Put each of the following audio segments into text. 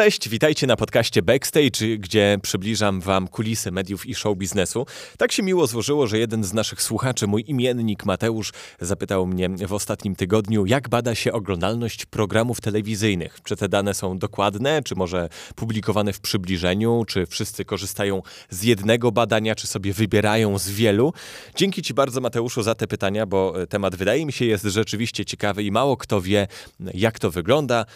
Cześć, witajcie na podcaście Backstage, gdzie przybliżam wam kulisy mediów i show biznesu. Tak się miło złożyło, że jeden z naszych słuchaczy, mój imiennik Mateusz, zapytał mnie w ostatnim tygodniu, jak bada się oglądalność programów telewizyjnych. Czy te dane są dokładne, czy może publikowane w przybliżeniu, czy wszyscy korzystają z jednego badania, czy sobie wybierają z wielu. Dzięki ci bardzo Mateuszu za te pytania, bo temat wydaje mi się jest rzeczywiście ciekawy i mało kto wie, jak to wygląda.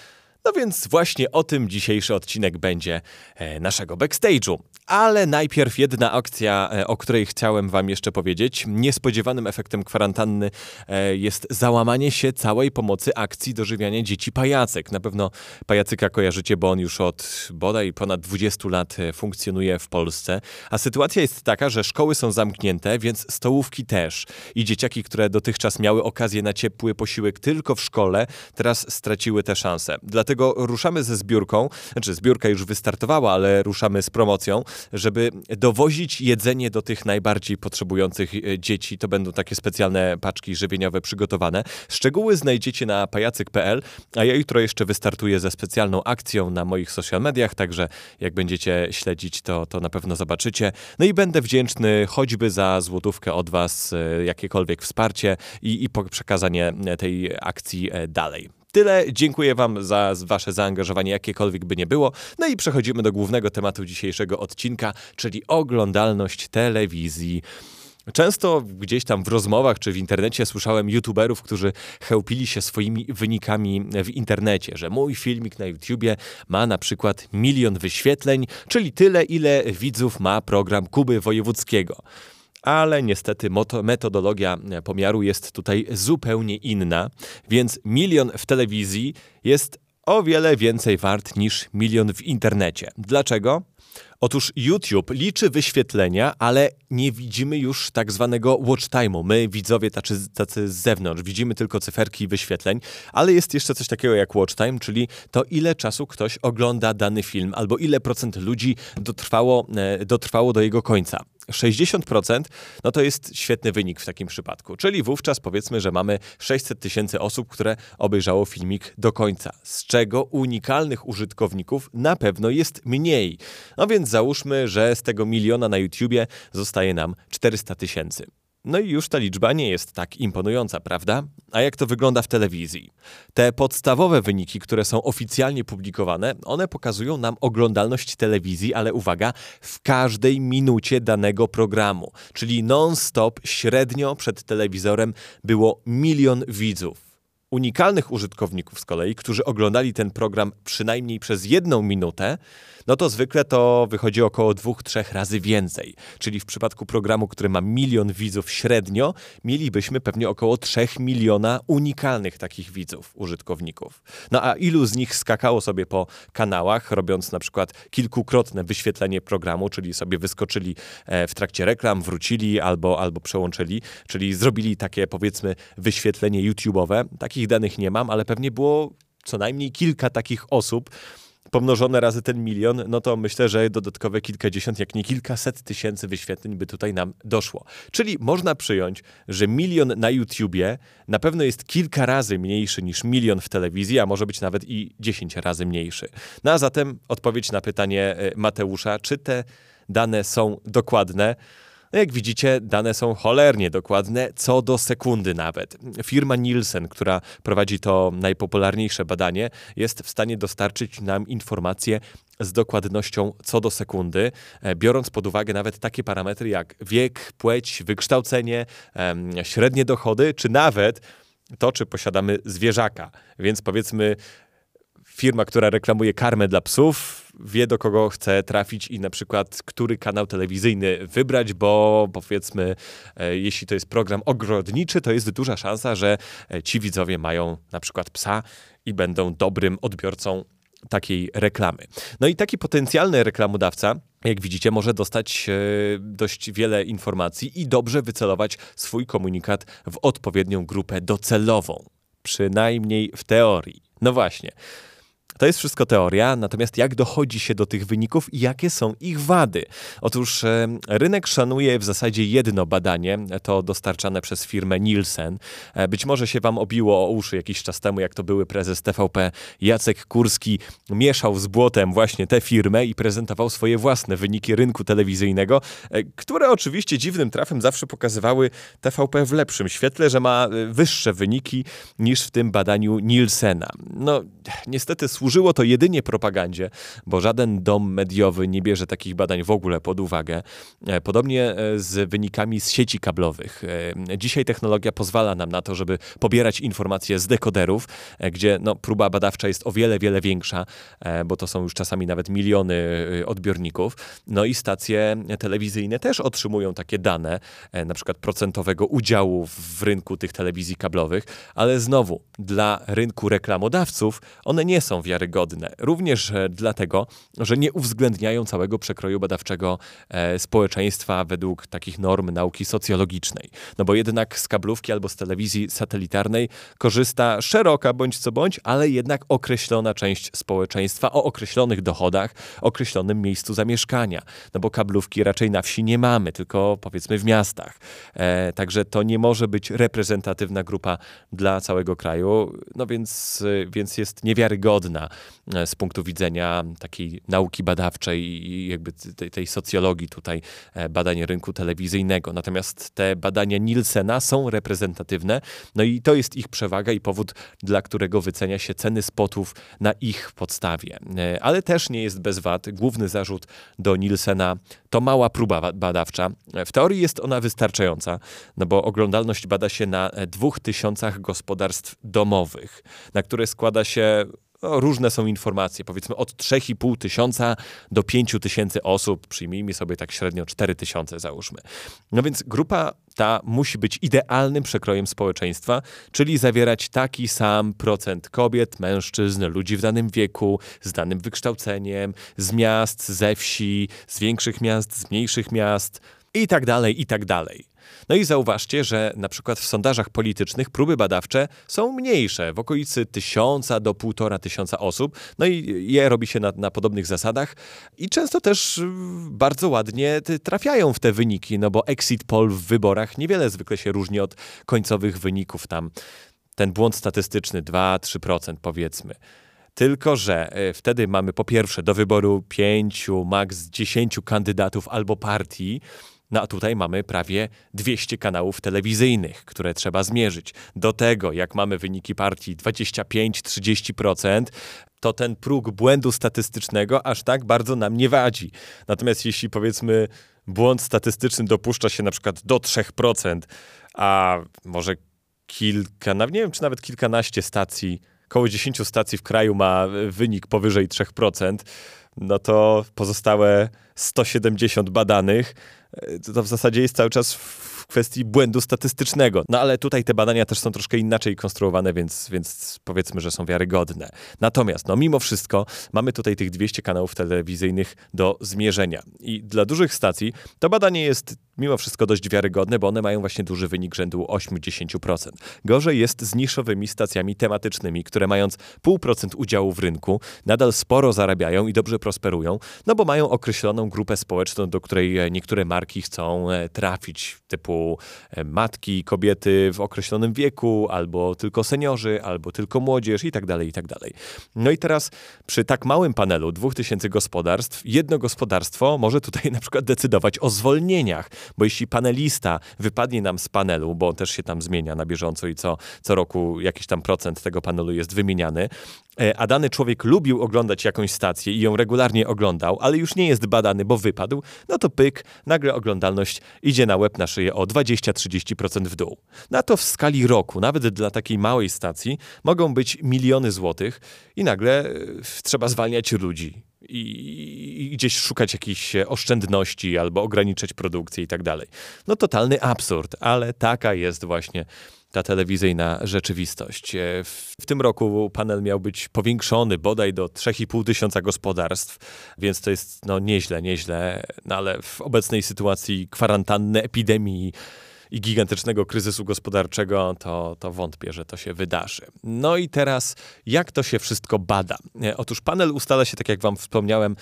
No więc właśnie o tym dzisiejszy odcinek będzie e, naszego backstage'u. Ale najpierw jedna akcja, e, o której chciałem Wam jeszcze powiedzieć. Niespodziewanym efektem kwarantanny e, jest załamanie się całej pomocy akcji dożywiania dzieci Pajacek. Na pewno Pajacyka kojarzycie, bo on już od bodaj ponad 20 lat funkcjonuje w Polsce. A sytuacja jest taka, że szkoły są zamknięte, więc stołówki też. I dzieciaki, które dotychczas miały okazję na ciepły posiłek tylko w szkole, teraz straciły szansę. Dlatego Dlatego ruszamy ze zbiórką, znaczy zbiórka już wystartowała, ale ruszamy z promocją, żeby dowozić jedzenie do tych najbardziej potrzebujących e, dzieci. To będą takie specjalne paczki żywieniowe przygotowane. Szczegóły znajdziecie na pajacyk.pl, a ja jutro jeszcze wystartuję ze specjalną akcją na moich social mediach, także jak będziecie śledzić, to, to na pewno zobaczycie. No i będę wdzięczny choćby za złotówkę od Was, e, jakiekolwiek wsparcie i, i przekazanie tej akcji e, dalej. Tyle. Dziękuję Wam za Wasze zaangażowanie, jakiekolwiek by nie było. No i przechodzimy do głównego tematu dzisiejszego odcinka, czyli oglądalność telewizji. Często gdzieś tam w rozmowach czy w internecie słyszałem youtuberów, którzy chełpili się swoimi wynikami w internecie, że mój filmik na YouTubie ma na przykład milion wyświetleń, czyli tyle, ile widzów ma program Kuby Wojewódzkiego ale niestety metodologia pomiaru jest tutaj zupełnie inna, więc milion w telewizji jest o wiele więcej wart niż milion w internecie. Dlaczego? Otóż YouTube liczy wyświetlenia, ale nie widzimy już tak zwanego watch time'u. My, widzowie tacy, tacy z zewnątrz, widzimy tylko cyferki wyświetleń, ale jest jeszcze coś takiego jak watch time, czyli to ile czasu ktoś ogląda dany film, albo ile procent ludzi dotrwało, e, dotrwało do jego końca. 60% no to jest świetny wynik w takim przypadku. Czyli wówczas powiedzmy, że mamy 600 tysięcy osób, które obejrzało filmik do końca, z czego unikalnych użytkowników na pewno jest mniej. No więc załóżmy, że z tego miliona na YouTubie zostaje nam 400 tysięcy. No i już ta liczba nie jest tak imponująca, prawda? A jak to wygląda w telewizji? Te podstawowe wyniki, które są oficjalnie publikowane, one pokazują nam oglądalność telewizji, ale uwaga, w każdej minucie danego programu. Czyli non-stop średnio przed telewizorem było milion widzów. Unikalnych użytkowników z kolei, którzy oglądali ten program przynajmniej przez jedną minutę, no to zwykle to wychodzi około dwóch, trzech razy więcej. Czyli w przypadku programu, który ma milion widzów średnio, mielibyśmy pewnie około trzech miliona unikalnych takich widzów, użytkowników. No a ilu z nich skakało sobie po kanałach, robiąc na przykład kilkukrotne wyświetlenie programu, czyli sobie wyskoczyli e, w trakcie reklam, wrócili albo, albo przełączyli, czyli zrobili takie powiedzmy wyświetlenie YouTube'owe. Takich danych nie mam, ale pewnie było co najmniej kilka takich osób, pomnożone razy ten milion, no to myślę, że dodatkowe kilkadziesiąt, jak nie kilkaset tysięcy wyświetleń by tutaj nam doszło. Czyli można przyjąć, że milion na YouTubie na pewno jest kilka razy mniejszy niż milion w telewizji, a może być nawet i dziesięć razy mniejszy. No a zatem odpowiedź na pytanie e, Mateusza, czy te dane są dokładne? No jak widzicie, dane są cholernie dokładne, co do sekundy nawet. Firma Nielsen, która prowadzi to najpopularniejsze badanie, jest w stanie dostarczyć nam informacje z dokładnością co do sekundy, e, biorąc pod uwagę nawet takie parametry jak wiek, płeć, wykształcenie, średnie dochody, czy nawet to, czy posiadamy zwierzaka. Więc powiedzmy, firma, która reklamuje karmę dla psów, wie do kogo chce trafić i na przykład który kanał telewizyjny wybrać, bo powiedzmy, e, jeśli to jest program ogrodniczy, to jest duża szansa, że e, ci widzowie mają na przykład psa i będą dobrym odbiorcą takiej reklamy. No i taki potencjalny reklamodawca jak widzicie, może dostać e, dość wiele informacji i dobrze wycelować swój komunikat w odpowiednią grupę docelową. Przynajmniej w teorii. No właśnie. To jest wszystko teoria, natomiast jak dochodzi się do tych wyników i jakie są ich wady? Otóż e, rynek szanuje w zasadzie jedno badanie, to dostarczane przez firmę Nielsen. E, być może się wam obiło o uszy jakiś czas temu, jak to były prezes TVP Jacek Kurski mieszał z błotem właśnie tę firmę i prezentował swoje własne wyniki rynku telewizyjnego, e, które oczywiście dziwnym trafem zawsze pokazywały TVP w lepszym świetle, że ma wyższe wyniki niż w tym badaniu Nielsena. No, niestety służyło to jedynie propagandzie, bo żaden dom mediowy nie bierze takich badań w ogóle pod uwagę. E, podobnie e, z wynikami z sieci kablowych. E, dzisiaj technologia pozwala nam na to, żeby pobierać informacje z dekoderów, gdzie no, próba badawcza jest o wiele, wiele większa, bo to są już czasami nawet miliony odbiorników. No i stacje telewizyjne też otrzymują takie dane, na przykład procentowego udziału w rynku tych telewizji kablowych, ale znowu dla rynku reklamodawców one nie są wiarygodne. Również e, dlatego, że nie uwzględniają całego przekroju badawczego e, społeczeństwa według takich norm nauki socjologicznej. No bo jednak z kablówki albo z telewizji satelitarnej korzysta szeroka bądź co bądź, ale jednak określona część społeczeństwa o określonych dochodach, określonym miejscu zamieszkania. No bo kablówki raczej na wsi nie mamy, tylko powiedzmy w miastach. E, także to nie może być reprezentatywna grupa dla całego kraju, no więc, e, więc jest niewiarygodna e, z punktu widzenia takiej nauki badawczej i jakby tej, tej socjologii tutaj e, badań rynku telewizyjnego. Natomiast te badania Nielsena są reprezentatywne, no i to jest ich przewaga i powód, dla którego wycenia się ceny spotów na ich podstawie. Ale też nie jest bez wad. Główny zarzut do Nielsena to mała próba badawcza. W teorii jest ona wystarczająca, no bo oglądalność bada się na dwóch tysiącach gospodarstw domowych, na które składa się no, różne są informacje, powiedzmy od 3,5 tysiąca do 5 tysięcy osób, przyjmijmy sobie tak średnio 4 tysiące załóżmy. No więc grupa ta musi być idealnym przekrojem społeczeństwa, czyli zawierać taki sam procent kobiet, mężczyzn, ludzi w danym wieku, z danym wykształceniem, z miast, ze wsi, z większych miast, z mniejszych miast i tak dalej, i tak dalej. No i zauważcie, że na przykład w sondażach politycznych próby badawcze są mniejsze, w okolicy tysiąca do półtora tysiąca osób. No i je robi się na, na podobnych zasadach i często też bardzo ładnie trafiają w te wyniki, no bo exit poll w wyborach niewiele zwykle się różni od końcowych wyników tam. Ten błąd statystyczny 2-3% powiedzmy. Tylko, że e, wtedy mamy po pierwsze do wyboru pięciu, maks dziesięciu kandydatów albo partii, no a tutaj mamy prawie 200 kanałów telewizyjnych, które trzeba zmierzyć. Do tego, jak mamy wyniki partii 25-30%, to ten próg błędu statystycznego aż tak bardzo nam nie wadzi. Natomiast jeśli powiedzmy błąd statystyczny dopuszcza się na przykład do 3%, a może kilka, nie wiem czy nawet kilkanaście stacji, około 10 stacji w kraju ma wynik powyżej 3%, no to pozostałe 170 badanych to w zasadzie jest cały czas w kwestii błędu statystycznego. No ale tutaj te badania też są troszkę inaczej konstruowane, więc, więc powiedzmy, że są wiarygodne. Natomiast, no mimo wszystko, mamy tutaj tych 200 kanałów telewizyjnych do zmierzenia. I dla dużych stacji to badanie jest mimo wszystko dość wiarygodne, bo one mają właśnie duży wynik rzędu 8-10%. Gorzej jest z niszowymi stacjami tematycznymi, które mając 0,5% udziału w rynku, nadal sporo zarabiają i dobrze prosperują, no bo mają określoną grupę społeczną, do której e, niektóre marki chcą e, trafić, typu e, matki, kobiety w określonym wieku, albo tylko seniorzy, albo tylko młodzież i tak dalej, i tak dalej. No i teraz przy tak małym panelu 2000 gospodarstw, jedno gospodarstwo może tutaj na przykład decydować o zwolnieniach, bo jeśli panelista wypadnie nam z panelu, bo on też się tam zmienia na bieżąco i co, co roku jakiś tam procent tego panelu jest wymieniany, e, a dany człowiek lubił oglądać jakąś stację i ją regularnie oglądał, ale już nie jest badany, bo wypadł, no to pyk, nagle oglądalność idzie na łeb na szyję o 20-30% w dół. Na to w skali roku, nawet dla takiej małej stacji, mogą być miliony złotych i nagle e, trzeba zwalniać ludzi i, gdzieś szukać jakichś oszczędności albo ograniczać produkcję i tak dalej. No totalny absurd, ale taka jest właśnie ta telewizyjna rzeczywistość. E, w, tym roku panel miał być powiększony bodaj do 3,5 tysiąca gospodarstw, więc to jest no nieźle, nieźle, no ale w obecnej sytuacji kwarantanny, epidemii i gigantycznego kryzysu gospodarczego, to, to wątpię, że to się wydarzy. No i teraz, jak to się wszystko bada? E, otóż panel ustala się, tak jak wam wspomniałem,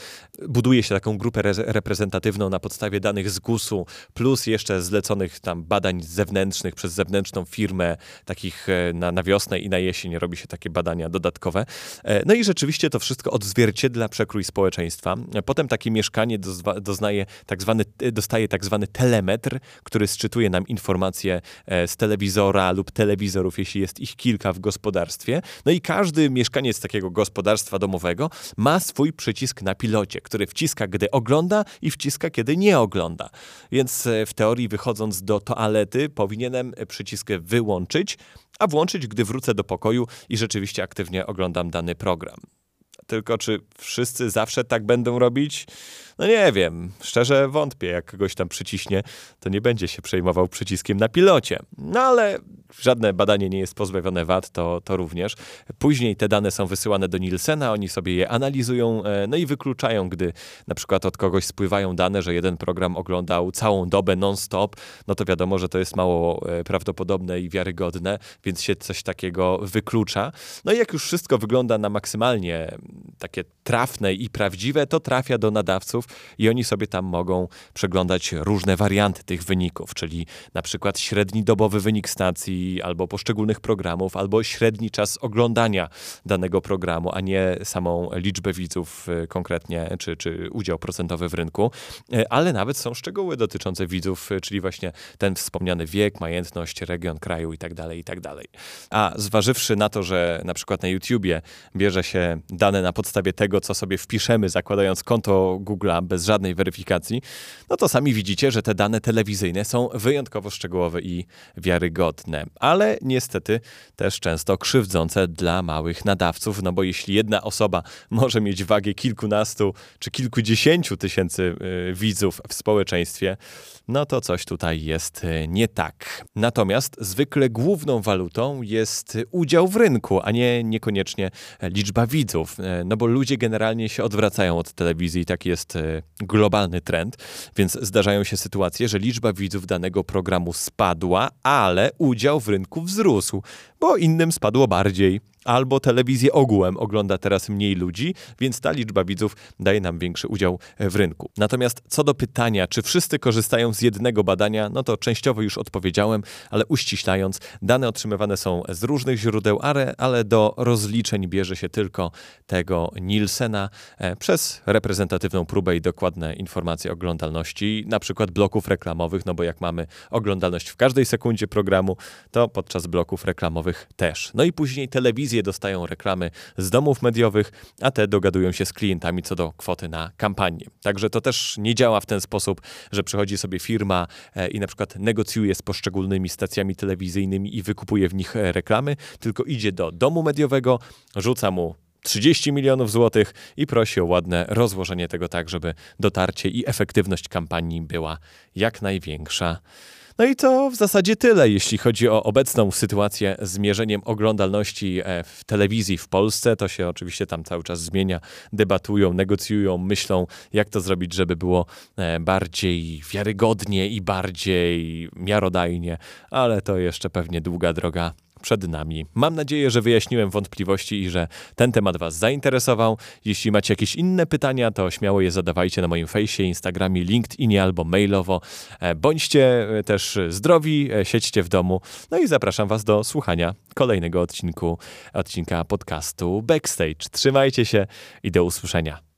buduje się taką grupę re reprezentatywną na podstawie danych z GUS-u, plus jeszcze zleconych tam badań zewnętrznych przez zewnętrzną firmę, takich e, na, na wiosnę i na jesień robi się takie badania dodatkowe. E, no i rzeczywiście to wszystko odzwierciedla przekrój społeczeństwa. Potem takie mieszkanie doznaje tak zwany, dostaje tak zwany telemetr, który sczytuje nam informacje z telewizora lub telewizorów, jeśli jest ich kilka w gospodarstwie. No i każdy mieszkaniec takiego gospodarstwa domowego ma swój przycisk na pilocie, który wciska, gdy ogląda i wciska, kiedy nie ogląda. Więc e, w teorii wychodząc do toalety powinienem przycisk wyłączyć, a włączyć, gdy wrócę do pokoju i rzeczywiście aktywnie oglądam dany program. Tylko czy wszyscy zawsze tak będą robić? No nie wiem, szczerze wątpię, jak kogoś tam przyciśnie, to nie będzie się przejmował przyciskiem na pilocie. No ale żadne badanie nie jest pozbawione wad, to, to również. Później te dane są wysyłane do Nielsena, oni sobie je analizują, e, no i wykluczają, gdy na przykład od kogoś spływają dane, że jeden program oglądał całą dobę non-stop, no to wiadomo, że to jest mało e, prawdopodobne i wiarygodne, więc się coś takiego wyklucza. No i jak już wszystko wygląda na maksymalnie takie trafne i prawdziwe, to trafia do nadawców i oni sobie tam mogą przeglądać różne warianty tych wyników, czyli na przykład średni dobowy wynik stacji albo poszczególnych programów, albo średni czas oglądania danego programu, a nie samą liczbę widzów y, konkretnie, czy, czy udział procentowy w rynku, y, ale nawet są szczegóły dotyczące widzów, y, czyli właśnie ten wspomniany wiek, majętność, region kraju itd., tak itd. Tak a zważywszy na to, że na przykład na YouTubie bierze się dane na podstawie tego, co sobie wpiszemy, zakładając konto Google'a bez żadnej weryfikacji, no to sami widzicie, że te dane telewizyjne są wyjątkowo szczegółowe i wiarygodne, ale niestety też często krzywdzące dla małych nadawców, no bo jeśli jedna osoba może mieć wagę kilkunastu czy kilkudziesięciu tysięcy y, widzów w społeczeństwie, no to coś tutaj jest y, nie tak. Natomiast zwykle główną walutą jest udział w rynku, a nie niekoniecznie liczba widzów, y, no bo ludzie generalnie się odwracają od telewizji, tak jest globalny trend, więc zdarzają się sytuacje, że liczba widzów danego programu spadła, ale udział w rynku wzrósł, bo innym spadło bardziej albo telewizję ogółem ogląda teraz mniej ludzi, więc ta liczba widzów daje nam większy udział w rynku. Natomiast co do pytania, czy wszyscy korzystają z jednego badania, no to częściowo już odpowiedziałem, ale uściślając, dane otrzymywane są z różnych źródeł, ale, do rozliczeń bierze się tylko tego Nielsena e, przez reprezentatywną próbę i dokładne informacje oglądalności, na przykład bloków reklamowych, no bo jak mamy oglądalność w każdej sekundzie programu, to podczas bloków reklamowych też. No i później telewizja telewizje dostają reklamy z domów mediowych, a te dogadują się z klientami co do kwoty na kampanię. Także to też nie działa w ten sposób, że przychodzi sobie firma e, i na przykład negocjuje z poszczególnymi stacjami telewizyjnymi i wykupuje w nich e, reklamy, tylko idzie do domu mediowego, rzuca mu 30 milionów złotych i prosi o ładne rozłożenie tego tak, żeby dotarcie i efektywność kampanii była jak największa. No i to w zasadzie tyle, jeśli chodzi o obecną sytuację z mierzeniem oglądalności e, w telewizji w Polsce. To się oczywiście tam cały czas zmienia, debatują, negocjują, myślą, jak to zrobić, żeby było e, bardziej wiarygodnie i bardziej miarodajnie, ale to jeszcze pewnie długa droga przed nami. Mam nadzieję, że wyjaśniłem wątpliwości i że ten temat Was zainteresował. Jeśli macie jakieś inne pytania, to śmiało je zadawajcie na moim fejsie, Instagramie, LinkedInie albo mailowo. E, bądźcie e, też zdrowi, e, siedźcie w domu. No i zapraszam Was do słuchania kolejnego odcinku, odcinka podcastu Backstage. Trzymajcie się i do usłyszenia.